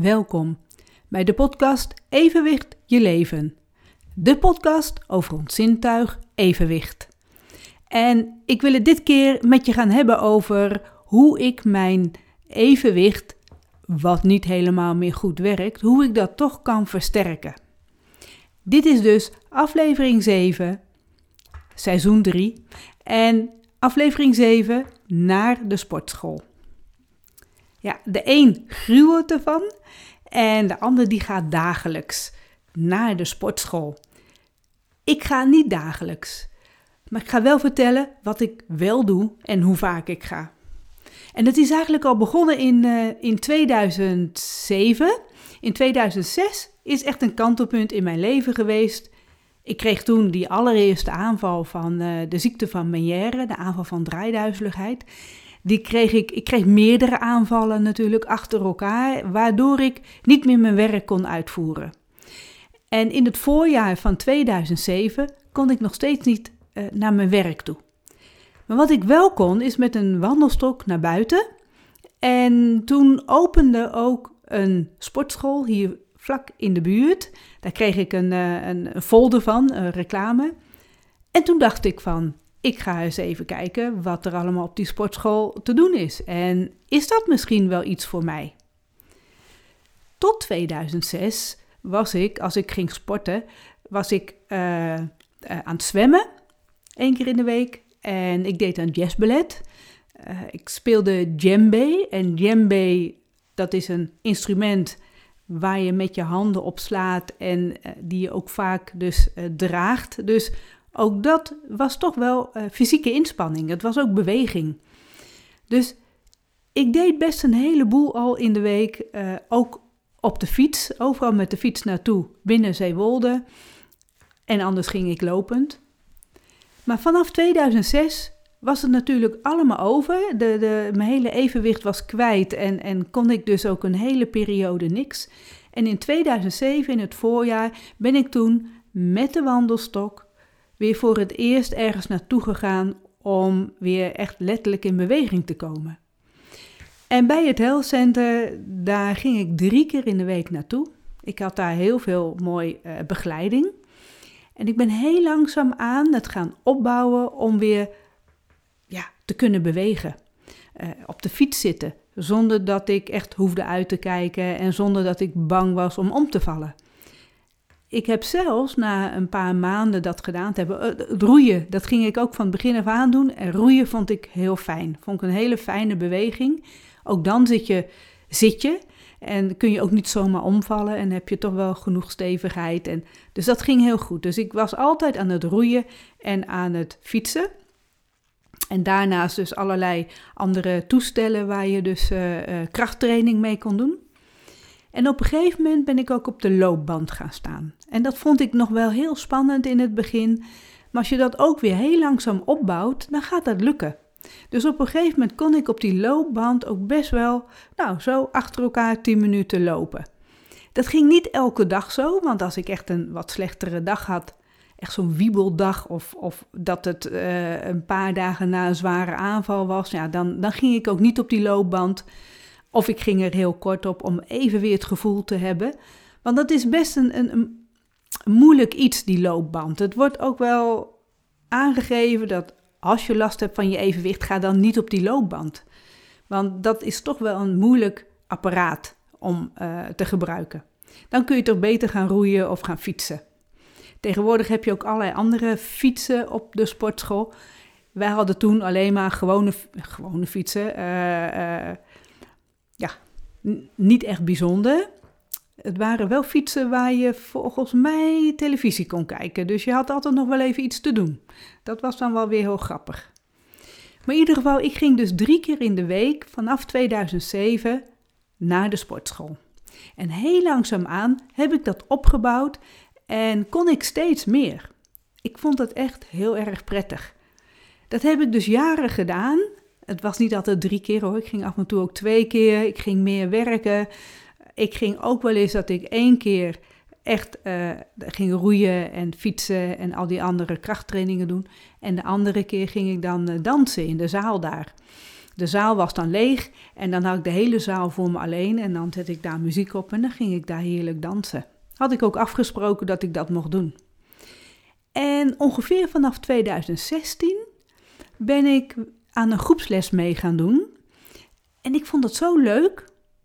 Welkom bij de podcast Evenwicht je leven. De podcast over ons zintuig evenwicht. En ik wil het dit keer met je gaan hebben over hoe ik mijn evenwicht, wat niet helemaal meer goed werkt, hoe ik dat toch kan versterken. Dit is dus aflevering 7, seizoen 3 en aflevering 7 naar de sportschool. Ja, de een gruwelt ervan en de ander die gaat dagelijks naar de sportschool. Ik ga niet dagelijks, maar ik ga wel vertellen wat ik wel doe en hoe vaak ik ga. En dat is eigenlijk al begonnen in, uh, in 2007. In 2006 is echt een kantelpunt in mijn leven geweest. Ik kreeg toen die allereerste aanval van uh, de ziekte van Meniere, de aanval van draaiduizeligheid die kreeg ik, ik kreeg meerdere aanvallen natuurlijk achter elkaar, waardoor ik niet meer mijn werk kon uitvoeren. En in het voorjaar van 2007 kon ik nog steeds niet uh, naar mijn werk toe. Maar wat ik wel kon, is met een wandelstok naar buiten. En toen opende ook een sportschool hier vlak in de buurt. Daar kreeg ik een, uh, een folder van, een reclame. En toen dacht ik van, ik ga eens even kijken wat er allemaal op die sportschool te doen is. En is dat misschien wel iets voor mij? Tot 2006 was ik, als ik ging sporten, was ik uh, uh, aan het zwemmen, één keer in de week. En ik deed aan jazzballet. Uh, ik speelde djembe. En djembe, dat is een instrument waar je met je handen op slaat en die je ook vaak dus draagt. Dus ook dat was toch wel uh, fysieke inspanning. Het was ook beweging. Dus ik deed best een heleboel al in de week. Uh, ook op de fiets. Overal met de fiets naartoe. Binnen Zeewolde. En anders ging ik lopend. Maar vanaf 2006 was het natuurlijk allemaal over. De, de, mijn hele evenwicht was kwijt. En, en kon ik dus ook een hele periode niks. En in 2007, in het voorjaar, ben ik toen met de wandelstok weer voor het eerst ergens naartoe gegaan om weer echt letterlijk in beweging te komen. En bij het Health Center, daar ging ik drie keer in de week naartoe. Ik had daar heel veel mooi uh, begeleiding. En ik ben heel langzaam aan het gaan opbouwen om weer ja, te kunnen bewegen. Uh, op de fiets zitten, zonder dat ik echt hoefde uit te kijken en zonder dat ik bang was om om te vallen. Ik heb zelfs na een paar maanden dat gedaan hebben, uh, het roeien, dat ging ik ook van het begin af aan doen. En roeien vond ik heel fijn. Vond ik een hele fijne beweging. Ook dan zit je, zit je en kun je ook niet zomaar omvallen en heb je toch wel genoeg stevigheid. En, dus dat ging heel goed. Dus ik was altijd aan het roeien en aan het fietsen. En daarnaast dus allerlei andere toestellen waar je dus uh, uh, krachttraining mee kon doen. En op een gegeven moment ben ik ook op de loopband gaan staan. En dat vond ik nog wel heel spannend in het begin. Maar als je dat ook weer heel langzaam opbouwt, dan gaat dat lukken. Dus op een gegeven moment kon ik op die loopband ook best wel, nou, zo achter elkaar 10 minuten lopen. Dat ging niet elke dag zo, want als ik echt een wat slechtere dag had, echt zo'n wiebeldag, of, of dat het uh, een paar dagen na een zware aanval was, ja, dan, dan ging ik ook niet op die loopband. Of ik ging er heel kort op om even weer het gevoel te hebben. Want dat is best een, een, moeilijk iets, die loopband. Het wordt ook wel aangegeven dat als je last hebt van je evenwicht, ga dan niet op die loopband. Want dat is toch wel een moeilijk apparaat om uh, te gebruiken. Dan kun je toch beter gaan roeien of gaan fietsen. Tegenwoordig heb je ook allerlei andere fietsen op de sportschool. Wij hadden toen alleen maar gewone, gewone fietsen. Uh, ja, niet echt bijzonder. Het waren wel fietsen waar je volgens mij televisie kon kijken. Dus je had altijd nog wel even iets te doen. Dat was dan wel weer heel grappig. Maar in ieder geval, ik ging dus drie keer in de week vanaf 2007 naar de sportschool. En heel langzaamaan heb ik dat opgebouwd en kon ik steeds meer. Ik vond dat echt heel erg prettig. Dat heb ik dus jaren gedaan het was niet altijd drie keer hoor. Ik ging af en toe ook twee keer. Ik ging meer werken. Ik ging ook wel eens dat ik één keer echt uh, ging roeien en fietsen en al die andere krachttrainingen doen. En de andere keer ging ik dan uh, dansen in de zaal daar. De zaal was dan leeg en dan had ik de hele zaal voor me alleen en dan zette ik daar muziek op en dan ging ik daar heerlijk dansen. Had ik ook afgesproken dat ik dat mocht doen. En ongeveer vanaf 2016 ben ik aan een groepsles mee gaan doen. En ik vond het zo leuk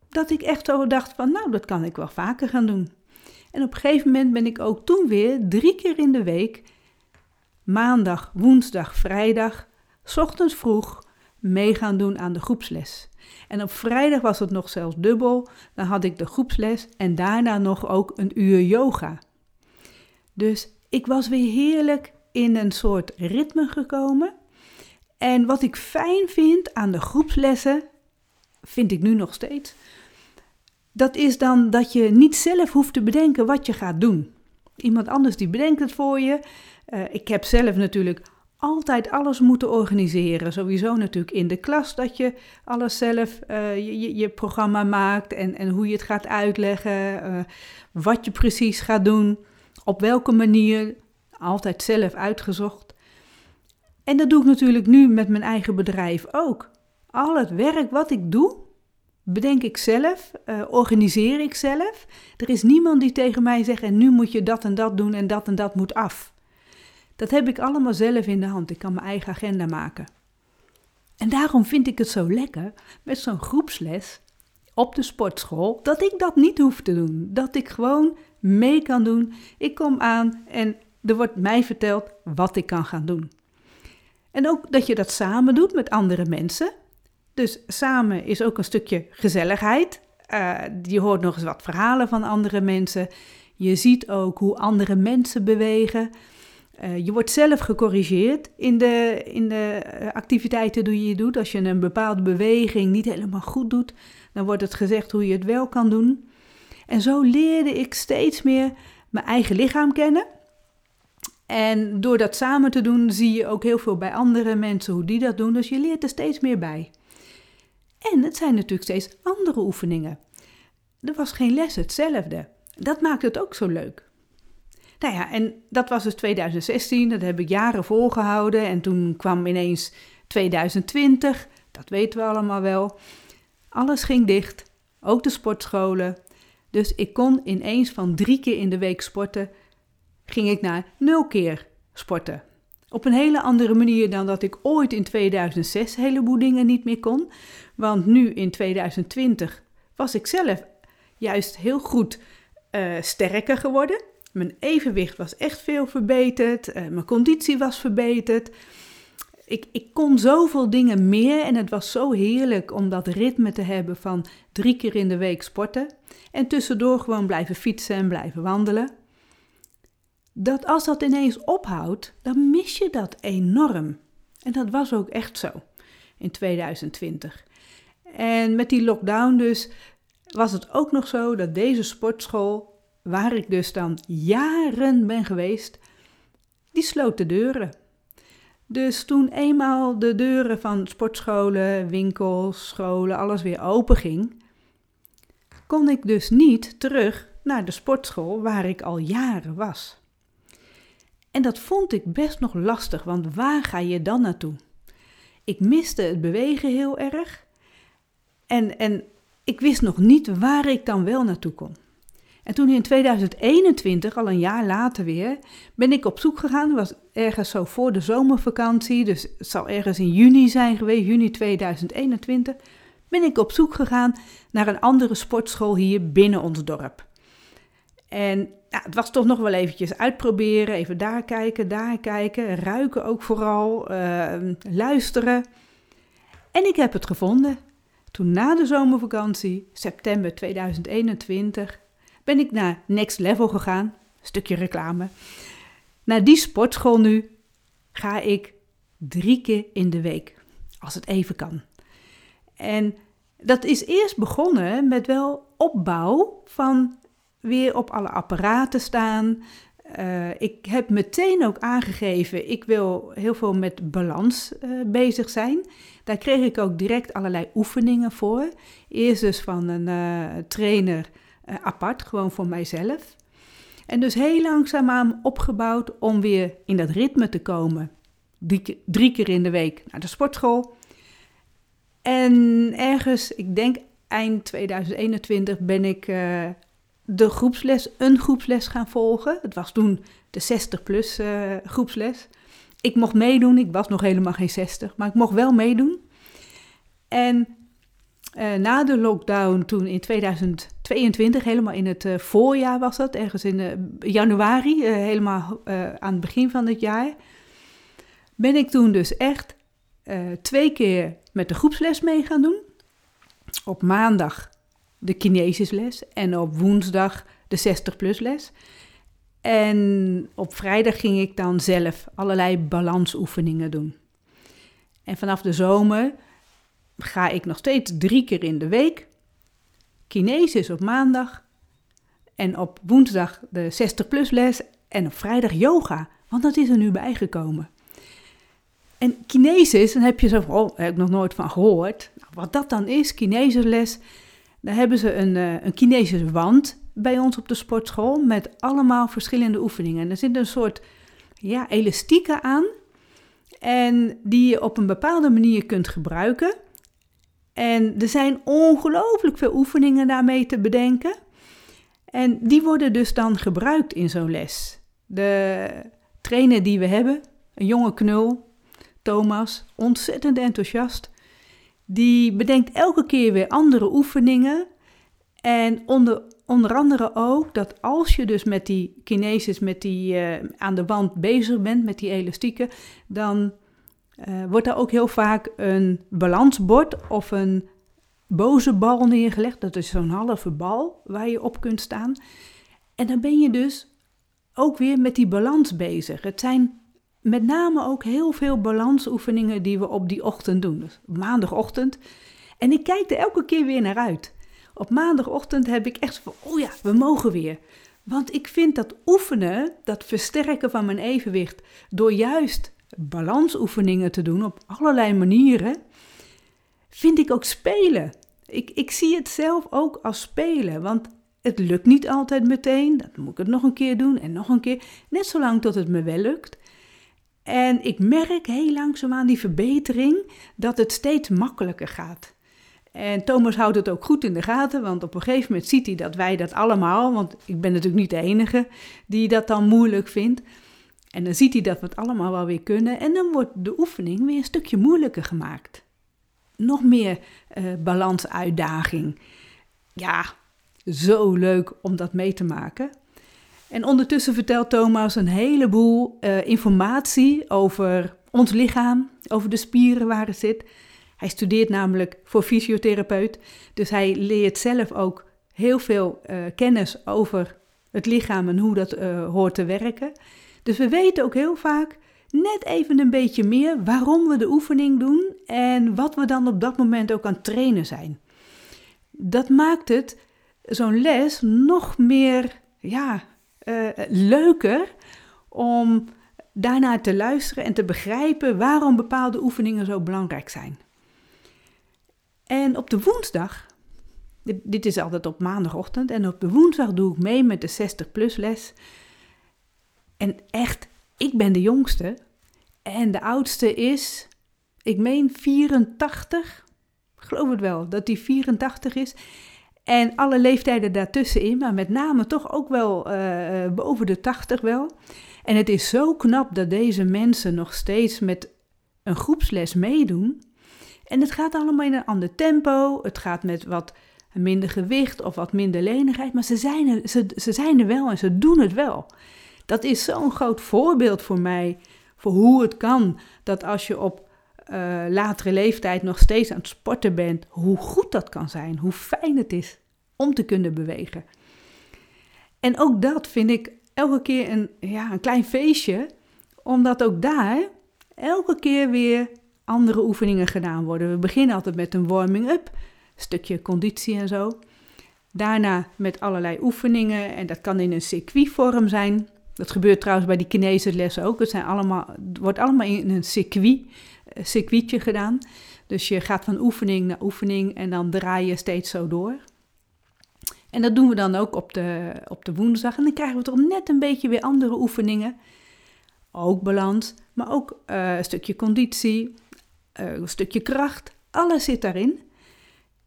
dat ik echt zo dacht van nou, dat kan ik wel vaker gaan doen. En op een gegeven moment ben ik ook toen weer drie keer in de week, maandag, woensdag, vrijdag, ochtends vroeg, mee gaan doen aan de groepsles. En op vrijdag was het nog zelfs dubbel. Dan had ik de groepsles en daarna nog ook een uur yoga. Dus ik was weer heerlijk in een soort ritme gekomen. En wat ik fijn vind aan de groepslessen, vind ik nu nog steeds, dat is dan dat je niet zelf hoeft te bedenken wat je gaat doen. Iemand anders die bedenkt het voor je. Uh, ik heb zelf natuurlijk altijd alles moeten organiseren. Sowieso natuurlijk in de klas dat je alles zelf, uh, je, je, programma maakt en, en hoe je het gaat uitleggen, uh, wat je precies gaat doen, op welke manier, altijd zelf uitgezocht. En dat doe ik natuurlijk nu met mijn eigen bedrijf ook. Al het werk wat ik doe, bedenk ik zelf, uh, organiseer ik zelf. Er is niemand die tegen mij zegt en nu moet je dat en dat doen en dat en dat moet af. Dat heb ik allemaal zelf in de hand. Ik kan mijn eigen agenda maken. En daarom vind ik het zo lekker met zo'n groepsles op de sportschool dat ik dat niet hoef te doen. Dat ik gewoon mee kan doen. Ik kom aan en er wordt mij verteld wat ik kan gaan doen. En ook dat je dat samen doet met andere mensen. Dus samen is ook een stukje gezelligheid. Uh, je hoort nog eens wat verhalen van andere mensen. Je ziet ook hoe andere mensen bewegen. Uh, je wordt zelf gecorrigeerd in de, in de eh, activiteiten die je doet. Als je een bepaalde beweging niet helemaal goed doet, dan wordt het gezegd hoe je het wel kan doen. En zo leerde ik steeds meer mijn eigen lichaam kennen. En door dat samen te doen, zie je ook heel veel bij andere mensen hoe die dat doen. Dus je leert er steeds meer bij. En het zijn natuurlijk steeds andere oefeningen. Er was geen les hetzelfde. Dat maakt het ook zo leuk. Nou ja, en dat was dus 2016, dat heb ik jaren volgehouden. En toen kwam ineens 2020, dat weten we allemaal wel. Alles ging dicht, ook de sportscholen. Dus ik kon ineens van drie keer in de week sporten, ging ik naar nul keer sporten. Op een hele andere manier dan dat ik ooit in 2006 een heleboel dingen niet meer kon. Want nu in 2020 was ik zelf juist heel goed uh, sterker geworden. Mijn evenwicht was echt veel verbeterd. Uh, mijn conditie was verbeterd. Ik, ik kon zoveel dingen meer en het was zo heerlijk om dat ritme te hebben van drie keer in de week sporten. En tussendoor gewoon blijven fietsen en blijven wandelen. Dat als dat ineens ophoudt, dan mis je dat enorm. En dat was ook echt zo in 2020. En met die lockdown dus was het ook nog zo dat deze sportschool waar ik dus dan jaren ben geweest, die sloot de deuren. Dus toen eenmaal de deuren van sportscholen, winkels, scholen, alles weer open ging, kon ik dus niet terug naar de sportschool waar ik al jaren was. En dat vond ik best nog lastig, want waar ga je dan naartoe? Ik miste het bewegen heel erg en, en ik wist nog niet waar ik dan wel naartoe kon. En toen in 2021, al een jaar later weer, ben ik op zoek gegaan. Was ergens zo voor de zomervakantie, dus het zal ergens in juni zijn geweest, juni 2021. Ben ik op zoek gegaan naar een andere sportschool hier binnen ons dorp. En ja, het was toch nog wel eventjes uitproberen, even daar kijken, daar kijken, ruiken ook vooral, uh, luisteren. En ik heb het gevonden. Toen na de zomervakantie, september 2021, ben ik naar Next Level gegaan. Stukje reclame. Naar die sportschool nu ga ik drie keer in de week. Als het even kan. En dat is eerst begonnen met wel opbouw van weer op alle apparaten staan. Uh, ik heb meteen ook aangegeven, ik wil heel veel met balans uh, bezig zijn. Daar kreeg ik ook direct allerlei oefeningen voor. Eerst dus van een uh, trainer apart, gewoon voor mijzelf. En dus heel langzaamaan opgebouwd om weer in dat ritme te komen. Drie, drie keer in de week naar de sportschool. En ergens, ik denk eind 2021, ben ik de groepsles, een groepsles gaan volgen. Het was toen de 60-plus uh, groepsles. Ik mocht meedoen, ik was nog helemaal geen 60, maar ik mocht wel meedoen. En uh, na de lockdown, toen in 2022, helemaal in het uh, voorjaar was dat, ergens in januari, helemaal aan het begin van het jaar, ben ik toen dus echt twee keer met de groepsles mee gaan doen. Op maandag de kinesisles en op woensdag de 60-plus les. En op vrijdag ging ik dan zelf allerlei balansoefeningen doen. En vanaf de zomer ga ik nog steeds drie keer in de week. Kinesis op maandag. En op woensdag de 60-plus les. En op vrijdag yoga. Want dat is er nu bijgekomen. En kinesis, dan heb je zo oh, heb ik nog nooit van gehoord. Nou, wat dat dan is, kinesisles, dan hebben ze een, uh, een kinesis wand bij ons op de sportschool met allemaal verschillende oefeningen. En er zit een soort ja, elastieken aan en die je op een bepaalde manier kunt gebruiken. En er zijn ongelooflijk veel oefeningen daarmee te bedenken. En die worden dus dan gebruikt in zo'n les. De trainer die we hebben, een jonge knul, Thomas, ontzettend enthousiast. Die bedenkt elke keer weer andere oefeningen. En onder, onder andere ook dat als je dus met die kinesis, met die uh, aan de wand bezig bent, met die elastieken, dan uh, wordt er ook heel vaak een balansbord of een boze bal neergelegd. Dat is zo'n halve bal waar je op kunt staan. En dan ben je dus ook weer met die balans bezig. Het zijn met name ook heel veel balansoefeningen die we op die ochtend doen. Dus maandagochtend. En ik kijk er elke keer weer naar uit. Op maandagochtend heb ik echt van, oh ja, we mogen weer. Want ik vind dat oefenen, dat versterken van mijn evenwicht, door juist balansoefeningen te doen op allerlei manieren, vind ik ook spelen. Ik, ik zie het zelf ook als spelen, want het lukt niet altijd meteen. Dan moet ik het nog een keer doen en nog een keer. Net zolang tot het me wel lukt. En ik merk heel langzaam aan die verbetering dat het steeds makkelijker gaat. En Thomas houdt het ook goed in de gaten, want op een gegeven moment ziet hij dat wij dat allemaal, want ik ben natuurlijk niet de enige die dat dan moeilijk vindt. En dan ziet hij dat we het allemaal wel weer kunnen en dan wordt de oefening weer een stukje moeilijker gemaakt. Nog meer uh, balansuitdaging. Ja, zo leuk om dat mee te maken. En ondertussen vertelt Thomas een heleboel uh, informatie over ons lichaam, over de spieren waar het zit. Hij studeert namelijk voor fysiotherapeut, dus hij leert zelf ook heel veel uh, kennis over het lichaam en hoe dat uh, hoort te werken. Dus we weten ook heel vaak net even een beetje meer waarom we de oefening doen en wat we dan op dat moment ook aan het trainen zijn. Dat maakt het zo'n les nog meer ja, uh, leuker om daarnaar te luisteren en te begrijpen waarom bepaalde oefeningen zo belangrijk zijn. En op de woensdag, dit, dit is altijd op maandagochtend, en op de woensdag doe ik mee met de 60-plus les. En echt, ik ben de jongste en de oudste is, ik meen 84, geloof het wel, dat die 84 is. En alle leeftijden daartussenin, maar met name toch ook wel uh, boven de 80 wel. En het is zo knap dat deze mensen nog steeds met een groepsles meedoen. En het gaat allemaal in een ander tempo. Het gaat met wat minder gewicht of wat minder lenigheid. Maar ze zijn er, ze, ze zijn er wel en ze doen het wel. Dat is zo'n groot voorbeeld voor mij. Voor hoe het kan dat als je op uh, latere leeftijd nog steeds aan het sporten bent, hoe goed dat kan zijn, hoe fijn het is om te kunnen bewegen. En ook dat vind ik elke keer een, ja, een klein feestje, omdat ook daar elke keer weer andere oefeningen gedaan worden. We beginnen altijd met een warming-up, stukje conditie en zo. Daarna met allerlei oefeningen en dat kan in een circuitvorm zijn. Dat gebeurt trouwens bij die Chinese lessen ook. Het, zijn allemaal, het wordt allemaal in een circuit, circuitje gedaan. Dus je gaat van oefening naar oefening en dan draai je steeds zo door. En dat doen we dan ook op de, op de woensdag. En dan krijgen we toch net een beetje weer andere oefeningen. Ook balans, maar ook uh, een stukje conditie, uh, een stukje kracht, Alles zit daarin.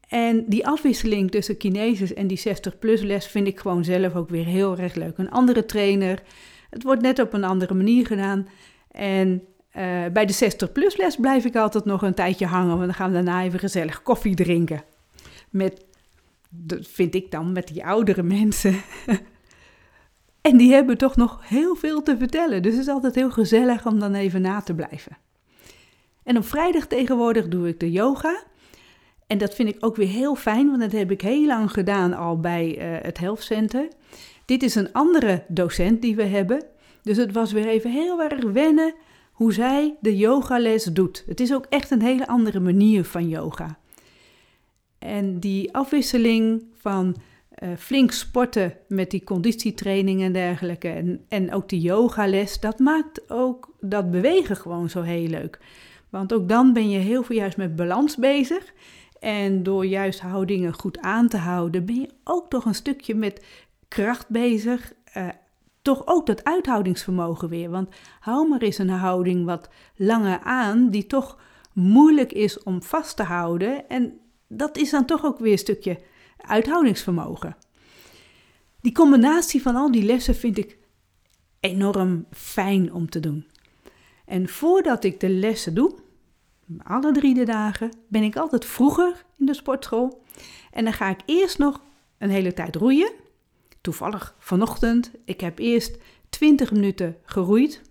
En die afwisseling tussen kinesis en die 60-plus les vind ik gewoon zelf ook weer heel erg leuk. Een andere trainer. Het wordt net op een andere manier gedaan. En uh, bij de 60-plus les blijf ik altijd nog een tijdje hangen, want dan gaan we daarna even gezellig koffie drinken. Met, dat vind ik dan, met die oudere mensen. en die hebben toch nog heel veel te vertellen, dus het is altijd heel gezellig om dan even na te blijven. En op vrijdag tegenwoordig doe ik de yoga. En dat vind ik ook weer heel fijn, want dat heb ik heel lang gedaan al bij uh, het Health Center. Dit is een andere docent die we hebben. Dus het was weer even heel erg wennen hoe zij de yogales doet. Het is ook echt een hele andere manier van yoga. En die afwisseling van uh, flink sporten met die conditietraining en dergelijke en, en ook die yogales, dat maakt ook dat bewegen gewoon zo heel leuk. Want ook dan ben je heel veel juist met balans bezig. En door juist houdingen goed aan te houden, ben je ook toch een stukje met kracht bezig. Uh, toch ook dat uithoudingsvermogen weer. Want hou maar eens een houding wat langer aan, die toch moeilijk is om vast te houden. En dat is dan toch ook weer een stukje uithoudingsvermogen. Die combinatie van al die lessen vind ik enorm fijn om te doen. En voordat ik de lessen doe, alle drie de dagen, ben ik altijd vroeger in de sportschool. En dan ga ik eerst nog een hele tijd roeien toevallig vanochtend. Ik heb eerst 20 minuten geroeid.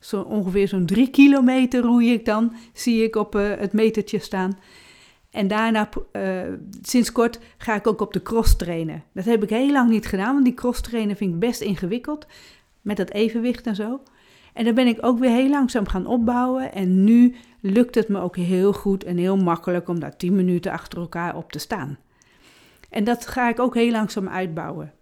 Zo ongeveer zo'n 3 kilometer roei ik dan, zie ik op uh, het metertje staan. En daarna, uh, sinds kort, ga ik ook op de cross trainen. Dat heb ik heel lang niet gedaan, want die cross trainen vind ik best ingewikkeld. Met dat evenwicht en zo. En daar ben ik ook weer heel langzaam gaan opbouwen. En nu lukt het me ook heel goed en heel makkelijk om daar 10 minuten achter elkaar op te staan. En dat ga ik ook heel langzaam uitbouwen.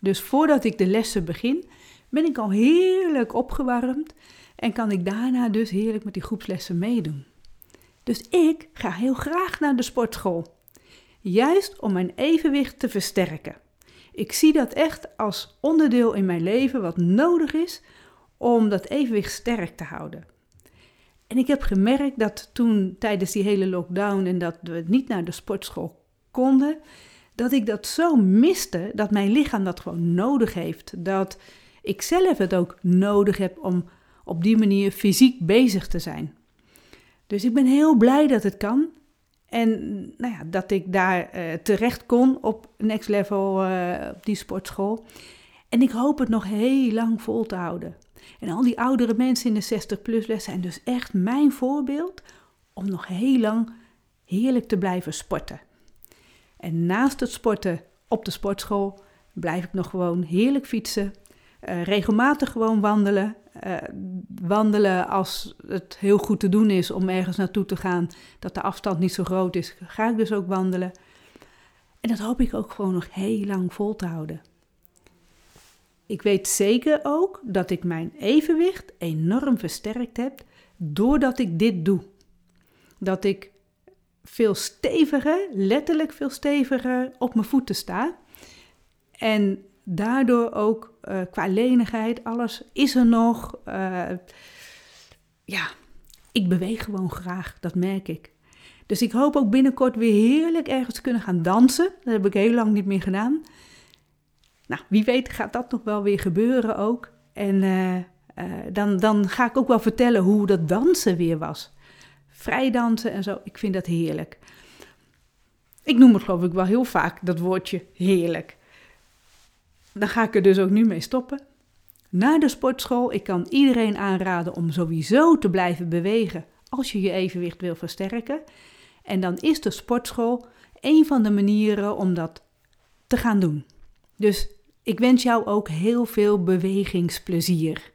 Dus voordat ik de lessen begin, ben ik al heerlijk opgewarmd en kan ik daarna dus heerlijk met die groepslessen meedoen. Dus ik ga heel graag naar de sportschool. Juist om mijn evenwicht te versterken. Ik zie dat echt als onderdeel in mijn leven wat nodig is om dat evenwicht sterk te houden. En ik heb gemerkt dat toen tijdens die hele lockdown en dat we niet naar de sportschool konden, dat ik dat zo miste, dat mijn lichaam dat gewoon nodig heeft. Dat ik zelf het ook nodig heb om op die manier fysiek bezig te zijn. Dus ik ben heel blij dat het kan. En nou ja, dat ik daar uh, terecht kon op Next Level, uh, op die sportschool. En ik hoop het nog heel lang vol te houden. En al die oudere mensen in de 60-plus les zijn dus echt mijn voorbeeld om nog heel lang heerlijk te blijven sporten. En naast het sporten op de sportschool blijf ik nog gewoon heerlijk fietsen. Uh, regelmatig gewoon wandelen. Uh, wandelen als het heel goed te doen is om ergens naartoe te gaan, dat de afstand niet zo groot is, ga ik dus ook wandelen. En dat hoop ik ook gewoon nog heel lang vol te houden. Ik weet zeker ook dat ik mijn evenwicht enorm versterkt heb doordat ik dit doe. Dat ik veel steviger, letterlijk veel steviger op mijn voeten sta. En daardoor ook uh, qua lenigheid, alles is er nog. Uh, ja, ik beweeg gewoon graag, dat merk ik. Dus ik hoop ook binnenkort weer heerlijk ergens kunnen gaan dansen. Dat heb ik heel lang niet meer gedaan. Nou, wie weet gaat dat nog wel weer gebeuren ook. En uh, dan, dan ga ik ook wel vertellen hoe dat dansen weer was vrijdansen en zo. Ik vind dat heerlijk. Ik noem het geloof ik wel heel vaak, dat woordje heerlijk. Dan ga ik er dus ook nu mee stoppen. Na de sportschool, ik kan iedereen aanraden om sowieso te blijven bewegen als je je evenwicht wil versterken. En dan is de sportschool een van de manieren om dat te gaan doen. Dus ik wens jou ook heel veel bewegingsplezier.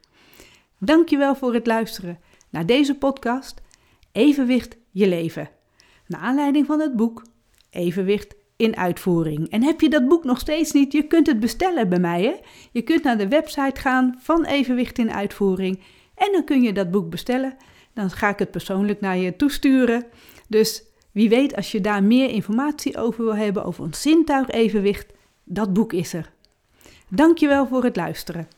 Dankjewel voor het luisteren naar deze podcast Evenwicht je leven. Naar aanleiding van het boek Evenwicht in uitvoering. En heb je dat boek nog steeds niet? Je kunt het bestellen bij mij. Hè? Je kunt naar de website gaan van Evenwicht in uitvoering. En dan kun je dat boek bestellen. Dan ga ik het persoonlijk naar je toesturen. Dus wie weet, als je daar meer informatie over wil hebben, over ons zintuigevenwicht, dat boek is er. Dankjewel voor het luisteren.